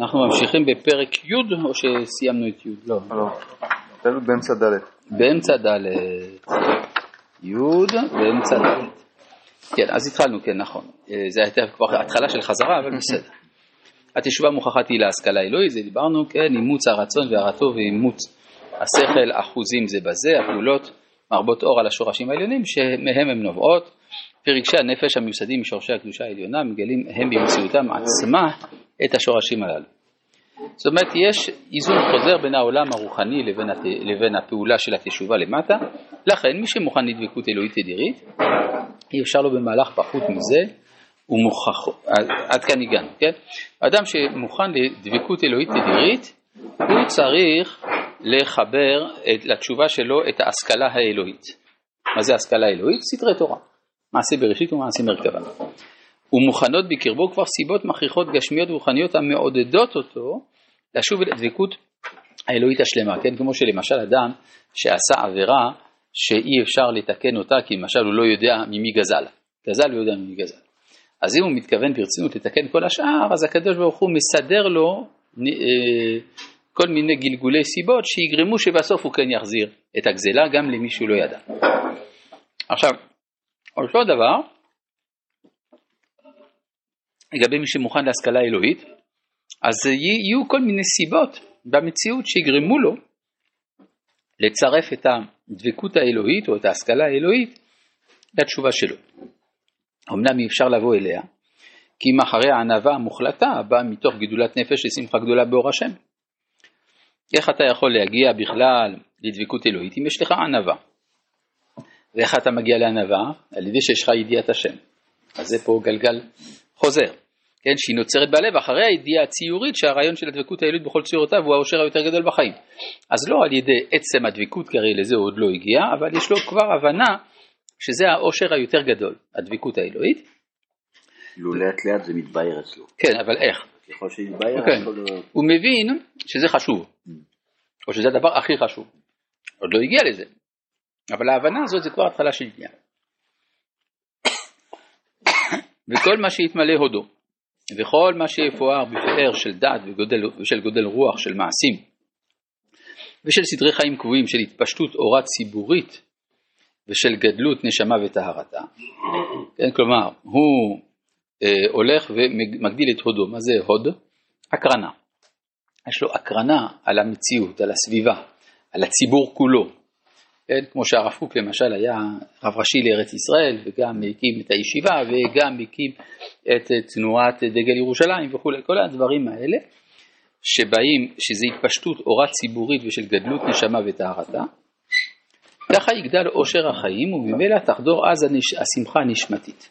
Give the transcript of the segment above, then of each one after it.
אנחנו ממשיכים בפרק י' או שסיימנו את י'? לא. לא. תלוי באמצע ד'. באמצע ד'. י' באמצע ד'. כן, אז התחלנו, כן, נכון. אה, זה הייתה כבר התחלה של חזרה, אבל בסדר. התשובה מוכחת היא להשכלה אלוהית, זה דיברנו, כן, אימוץ הרצון והרטוב ואימוץ השכל אחוזים זה בזה, הפעולות מרבות אור על השורשים העליונים שמהם הן נובעות, ורגשי הנפש המיוסדים משורשי הקדושה העליונה מגלים הם במציאותם עצמה את השורשים הללו. זאת אומרת, יש איזון חוזר בין העולם הרוחני לבין, הת... לבין הפעולה של התשובה למטה, לכן מי שמוכן לדבקות אלוהית תדירית, אי אפשר לו במהלך פחות מזה, הוא מוכח, עד כאן הגענו, כן? אדם שמוכן לדבקות אלוהית תדירית, הוא צריך לחבר את, לתשובה שלו את ההשכלה האלוהית. מה זה השכלה האלוהית? סתרי תורה. מעשה בראשית ומעשה מרכבה. ומוכנות בקרבו כבר סיבות מכריחות גשמיות ורוחניות המעודדות אותו לשוב לדבקות האלוהית השלמה, כן? כמו שלמשל אדם שעשה עבירה שאי אפשר לתקן אותה כי למשל הוא לא יודע ממי גזל. גזל לא יודע ממי גזל. אז אם הוא מתכוון ברצינות לתקן כל השאר, אז הקדוש ברוך הוא מסדר לו אה, כל מיני גלגולי סיבות שיגרמו שבסוף הוא כן יחזיר את הגזלה גם למי שהוא לא ידע. עכשיו, אותו דבר לגבי מי שמוכן להשכלה אלוהית, אז יהיו כל מיני סיבות במציאות שיגרמו לו לצרף את הדבקות האלוהית או את ההשכלה האלוהית לתשובה שלו. אמנם אי אפשר לבוא אליה, כי אם אחרי הענווה המוחלטה הבאה מתוך גידולת נפש לשמחה גדולה באור השם. איך אתה יכול להגיע בכלל לדבקות אלוהית אם יש לך ענווה? ואיך אתה מגיע לענווה? על ידי שיש לך ידיעת השם. אז זה פה גלגל חוזר, כן, שהיא נוצרת בלב אחרי הידיעה הציורית שהרעיון של הדבקות האלוהית בכל ציורותיו הוא האושר היותר גדול בחיים. אז לא על ידי עצם הדבקות, כי הרי לזה הוא עוד לא הגיע, אבל יש לו כבר הבנה שזה האושר היותר גדול, הדבקות האלוהית. כאילו לאט לאט זה מתבהר אצלו. כן, אבל איך? ככל שיתבהר, כן. הוא מבין שזה חשוב, או שזה הדבר הכי חשוב. עוד לא הגיע לזה, אבל ההבנה הזאת זה כבר התחלה של עניין. וכל מה שיתמלא הודו, וכל מה שיפואר בפאר של דת ושל גודל רוח של מעשים, ושל סדרי חיים קבועים של התפשטות אורה ציבורית ושל גדלות נשמה וטהרתה. כן, כלומר, הוא אה, הולך ומגדיל את הודו. מה זה הוד? הקרנה. יש לו הקרנה על המציאות, על הסביבה, על הציבור כולו. כן, כמו שהרב קוק למשל היה רב ראשי לארץ ישראל וגם הקים את הישיבה וגם הקים את תנועת דגל ירושלים וכולי, כל הדברים האלה שבאים, שזה התפשטות אורה ציבורית ושל גדלות נשמה וטהרתה, ככה יגדל עושר החיים וממילא תחדור אז השמחה הנשמתית.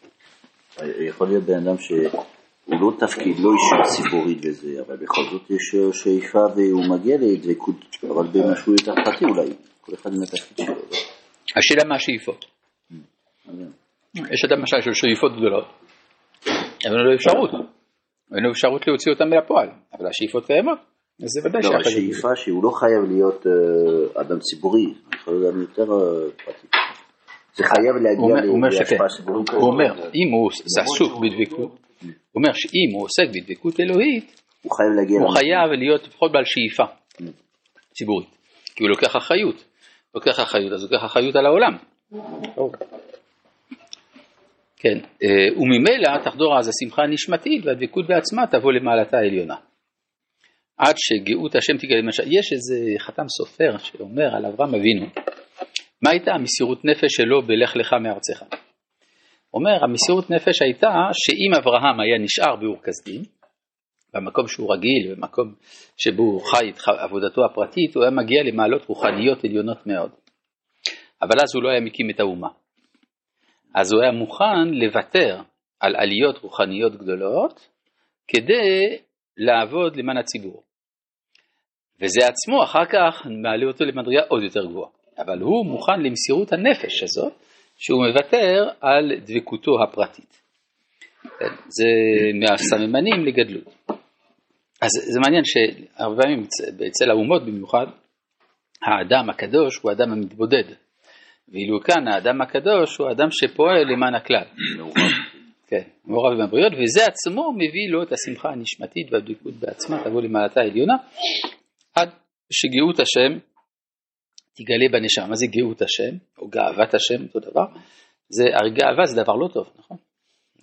יכול להיות בן אדם שהוא לא תפקיד, לא אישיות ציבורית וזה, אבל בכל זאת יש שאיפה והוא מגיע לדבקות, אבל במשהו יותר פרטי אולי, כל אחד עם התפקיד שלו. השאלה מה השאיפות. יש אדם למשל של שאיפות גדולות, אבל אין לו אפשרות, אין לו אפשרות להוציא אותן מהפועל, אבל השאיפות קיימות. אז זה ודאי לא, השאיפה שהוא לא חייב להיות uh, אדם ציבורי, יכול להיות יותר uh, פרטי. זה חייב להגיע להשפעה ציבורית. הוא אומר, אם הוא עסוק בדבקות, הוא אומר שאם הוא עוסק בדבקות אלוהית, הוא חייב. הוא להיות לפחות בעל שאיפה ציבורית, כי הוא לוקח אחריות. לוקח אחריות, אז לוקח אחריות על העולם. כן, אה, וממילא תחדור אז השמחה הנשמתית והדבקות בעצמה תבוא למעלתה העליונה. עד שגאות השם תגלה למשל. יש איזה חתם סופר שאומר על אברהם אבינו, מה הייתה המסירות נפש שלו בלך לך מארצך? אומר, המסירות נפש הייתה שאם אברהם היה נשאר באור כסדים, במקום שהוא רגיל, במקום שבו הוא חי את עבודתו הפרטית, הוא היה מגיע למעלות רוחניות עליונות מאוד. אבל אז הוא לא היה מקים את האומה. אז הוא היה מוכן לוותר על עליות רוחניות גדולות כדי לעבוד למען הציבור. וזה עצמו אחר כך מעלה אותו למדרגה עוד יותר גבוהה. אבל הוא מוכן למסירות הנפש הזאת, שהוא מוותר על דבקותו הפרטית. כן, זה מהסממנים לגדלות. אז זה מעניין שהרבה פעמים אצל האומות במיוחד, האדם הקדוש הוא האדם המתבודד, ואילו כאן האדם הקדוש הוא האדם שפועל למען הכלל. כן, מעורב עם הבריות, וזה עצמו מביא לו את השמחה הנשמתית והדבקות בעצמה, תבוא למעלתה העליונה, עד שגאות השם תגלה בנשמה. מה זה גאות השם, או גאוות השם, אותו דבר? זה, הרי גאווה זה דבר לא טוב, נכון?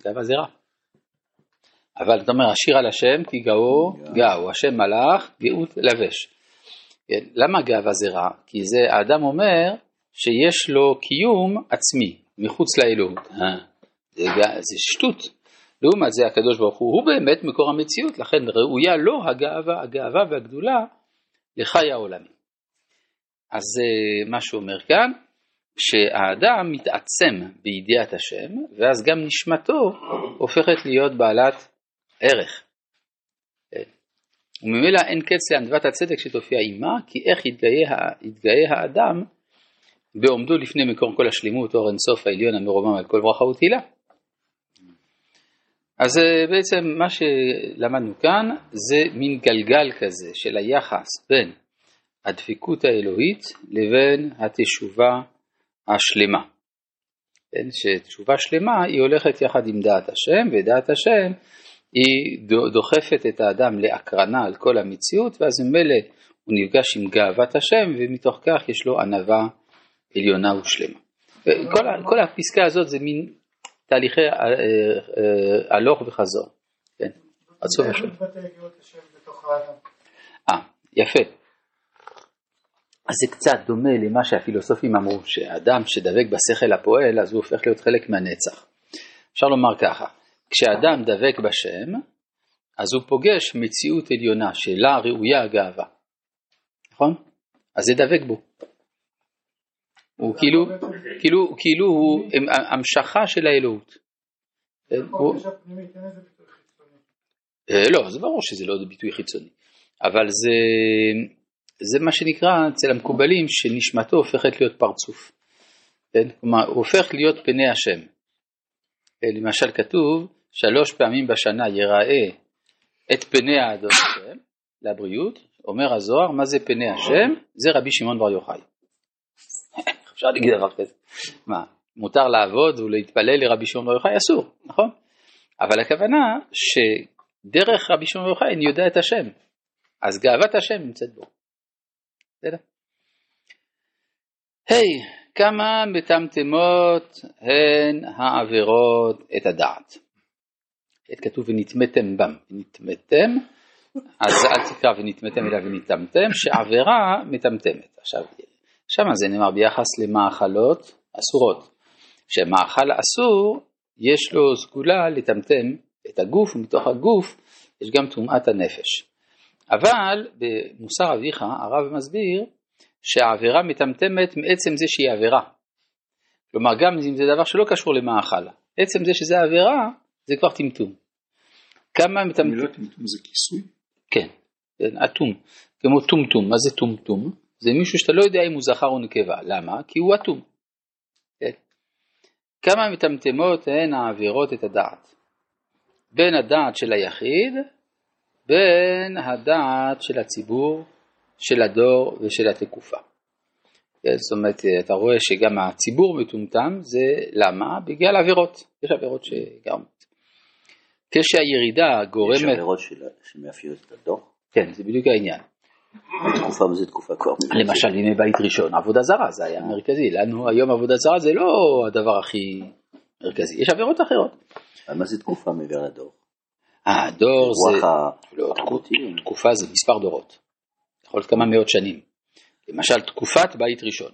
גאווה זה רע. אבל אתה אומר, השיר על השם כי גאו גאו, השם מלאך, גאות לבש. כן, למה גאווה זה רע? כי זה, האדם אומר שיש לו קיום עצמי, מחוץ לאלוהות. אה, זה, זה שטות. לעומת זה הקדוש ברוך הוא, הוא באמת מקור המציאות, לכן ראויה לו הגאווה, הגאווה והגדולה לחי העולמי. אז אה, מה שהוא אומר כאן, שהאדם מתעצם בידיעת השם, ואז גם נשמתו הופכת להיות בעלת ערך. וממילא אין קץ לענוות הצדק שתופיע עימה, כי איך יתגאה, יתגאה האדם בעומדו לפני מקור כל השלימות, אור אינסוף העליון המרומם על כל ברכה ותהילה. אז אה, בעצם מה שלמדנו כאן זה מין גלגל כזה של היחס בין הדבקות האלוהית לבין התשובה השלמה. כן, שתשובה שלמה היא הולכת יחד עם דעת השם, ודעת השם היא דוחפת את האדם להקרנה על כל המציאות, ואז ממילא הוא נפגש עם גאוות השם, ומתוך כך יש לו ענווה עליונה ושלמה. כל, כל הפסקה הזאת זה מין תהליכי אה, אה, הלוך וחזור, כן, עד סוף השם. אה, יפה. אז זה קצת דומה למה שהפילוסופים אמרו, שאדם שדבק בשכל הפועל, אז הוא הופך להיות חלק מהנצח. אפשר לומר ככה, כשאדם דבק בשם, אז הוא פוגש מציאות עליונה שלה ראויה הגאווה, נכון? אז זה דבק בו. הוא כאילו, כאילו, כאילו הוא המשכה של האלוהות. אה, לא, זה ברור שזה לא ביטוי חיצוני, אבל זה, זה מה שנקרא אצל המקובלים שנשמתו הופכת להיות פרצוף. כן? כלומר, הוא הופך להיות פני השם. אה, למשל כתוב, שלוש פעמים בשנה יראה את פני האדון השם לבריאות, אומר הזוהר, מה זה פני השם? זה רבי שמעון בר יוחאי. אפשר להגיד דבר כזה. מה, מותר לעבוד ולהתפלל לרבי שמעון בר יוחאי? אסור, נכון? אבל הכוונה שדרך רבי שמעון בר יוחאי אני יודע את השם, אז גאוות השם נמצאת בו. בסדר? היי, כמה מטמטמות הן העבירות את הדעת. כתוב ונטמאתם בם, ונטמאתם, אז אל תקרא ונטמאתם אלא ונטמאתם, שעבירה מטמטמת. עכשיו, שם זה נאמר ביחס למאכלות אסורות. שמאכל אסור, יש לו סגולה לטמטם את הגוף, ומתוך הגוף יש גם טומאת הנפש. אבל במוסר אביך הרב מסביר שהעבירה מטמטמת מעצם זה שהיא עבירה. כלומר גם אם זה דבר שלא קשור למאכל, עצם זה שזה עבירה זה כבר טמטום. כמה מטמטם... המילה טמטום זה כיסוי? כן, אטום, כמו טומטום, מה זה טומטום? זה מישהו שאתה לא יודע אם הוא זכר או נקבה, למה? כי הוא אטום. כן? כמה מטמטמות הן העבירות את הדעת? בין הדעת של היחיד, בין הדעת של הציבור, של הדור ושל התקופה. כן? זאת אומרת, אתה רואה שגם הציבור מטומטם, זה למה? בגלל עבירות, יש עבירות שגם כשהירידה גורמת... יש עבירות שמאפיינות את הדוח? כן, זה בדיוק העניין. תקופה מזה תקופה כבר. למשל ימי בית ראשון, עבודה זרה זה היה מרכזי, לנו היום עבודה זרה זה לא הדבר הכי מרכזי, יש עבירות אחרות. אבל מה זה תקופה מעבר לדור? אה, דור זה... לא, תקופה זה מספר דורות. יכול להיות כמה מאות שנים. למשל תקופת בית ראשון,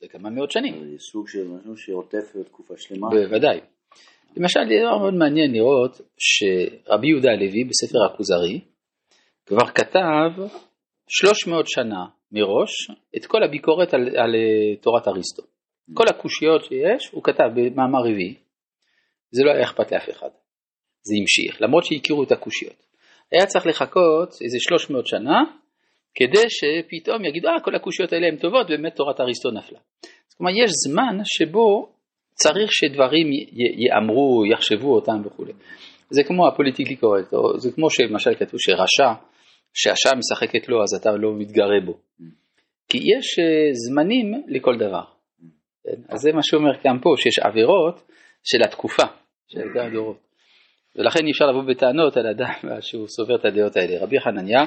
זה כמה מאות שנים. זה סוג של משהו שעוטף תקופה שלמה. בוודאי. למשל, דבר מאוד מעניין לראות שרבי יהודה הלוי בספר הכוזרי כבר כתב 300 שנה מראש את כל הביקורת על, על אה, תורת אריסטו. כל הקושיות שיש הוא כתב במאמר רביעי, זה לא היה אכפת לאף אחד, זה המשיך, למרות שהכירו את הקושיות. היה צריך לחכות איזה 300 שנה כדי שפתאום יגידו, אה, כל הקושיות האלה הן טובות, באמת תורת אריסטו נפלה. כלומר, יש זמן שבו צריך שדברים יאמרו, יחשבו אותם וכולי. זה כמו הפוליטיקלי קורקט, זה כמו שלמשל כתוב שרשע, שהשע משחקת לו אז אתה לא מתגרה בו. כי יש אה, זמנים לכל דבר. כן? אז זה מה שאומר כאן פה, שיש עבירות של התקופה. של כמה דורות. ולכן אי אפשר לבוא בטענות על אדם שהוא סובר את הדעות האלה. רבי חנניה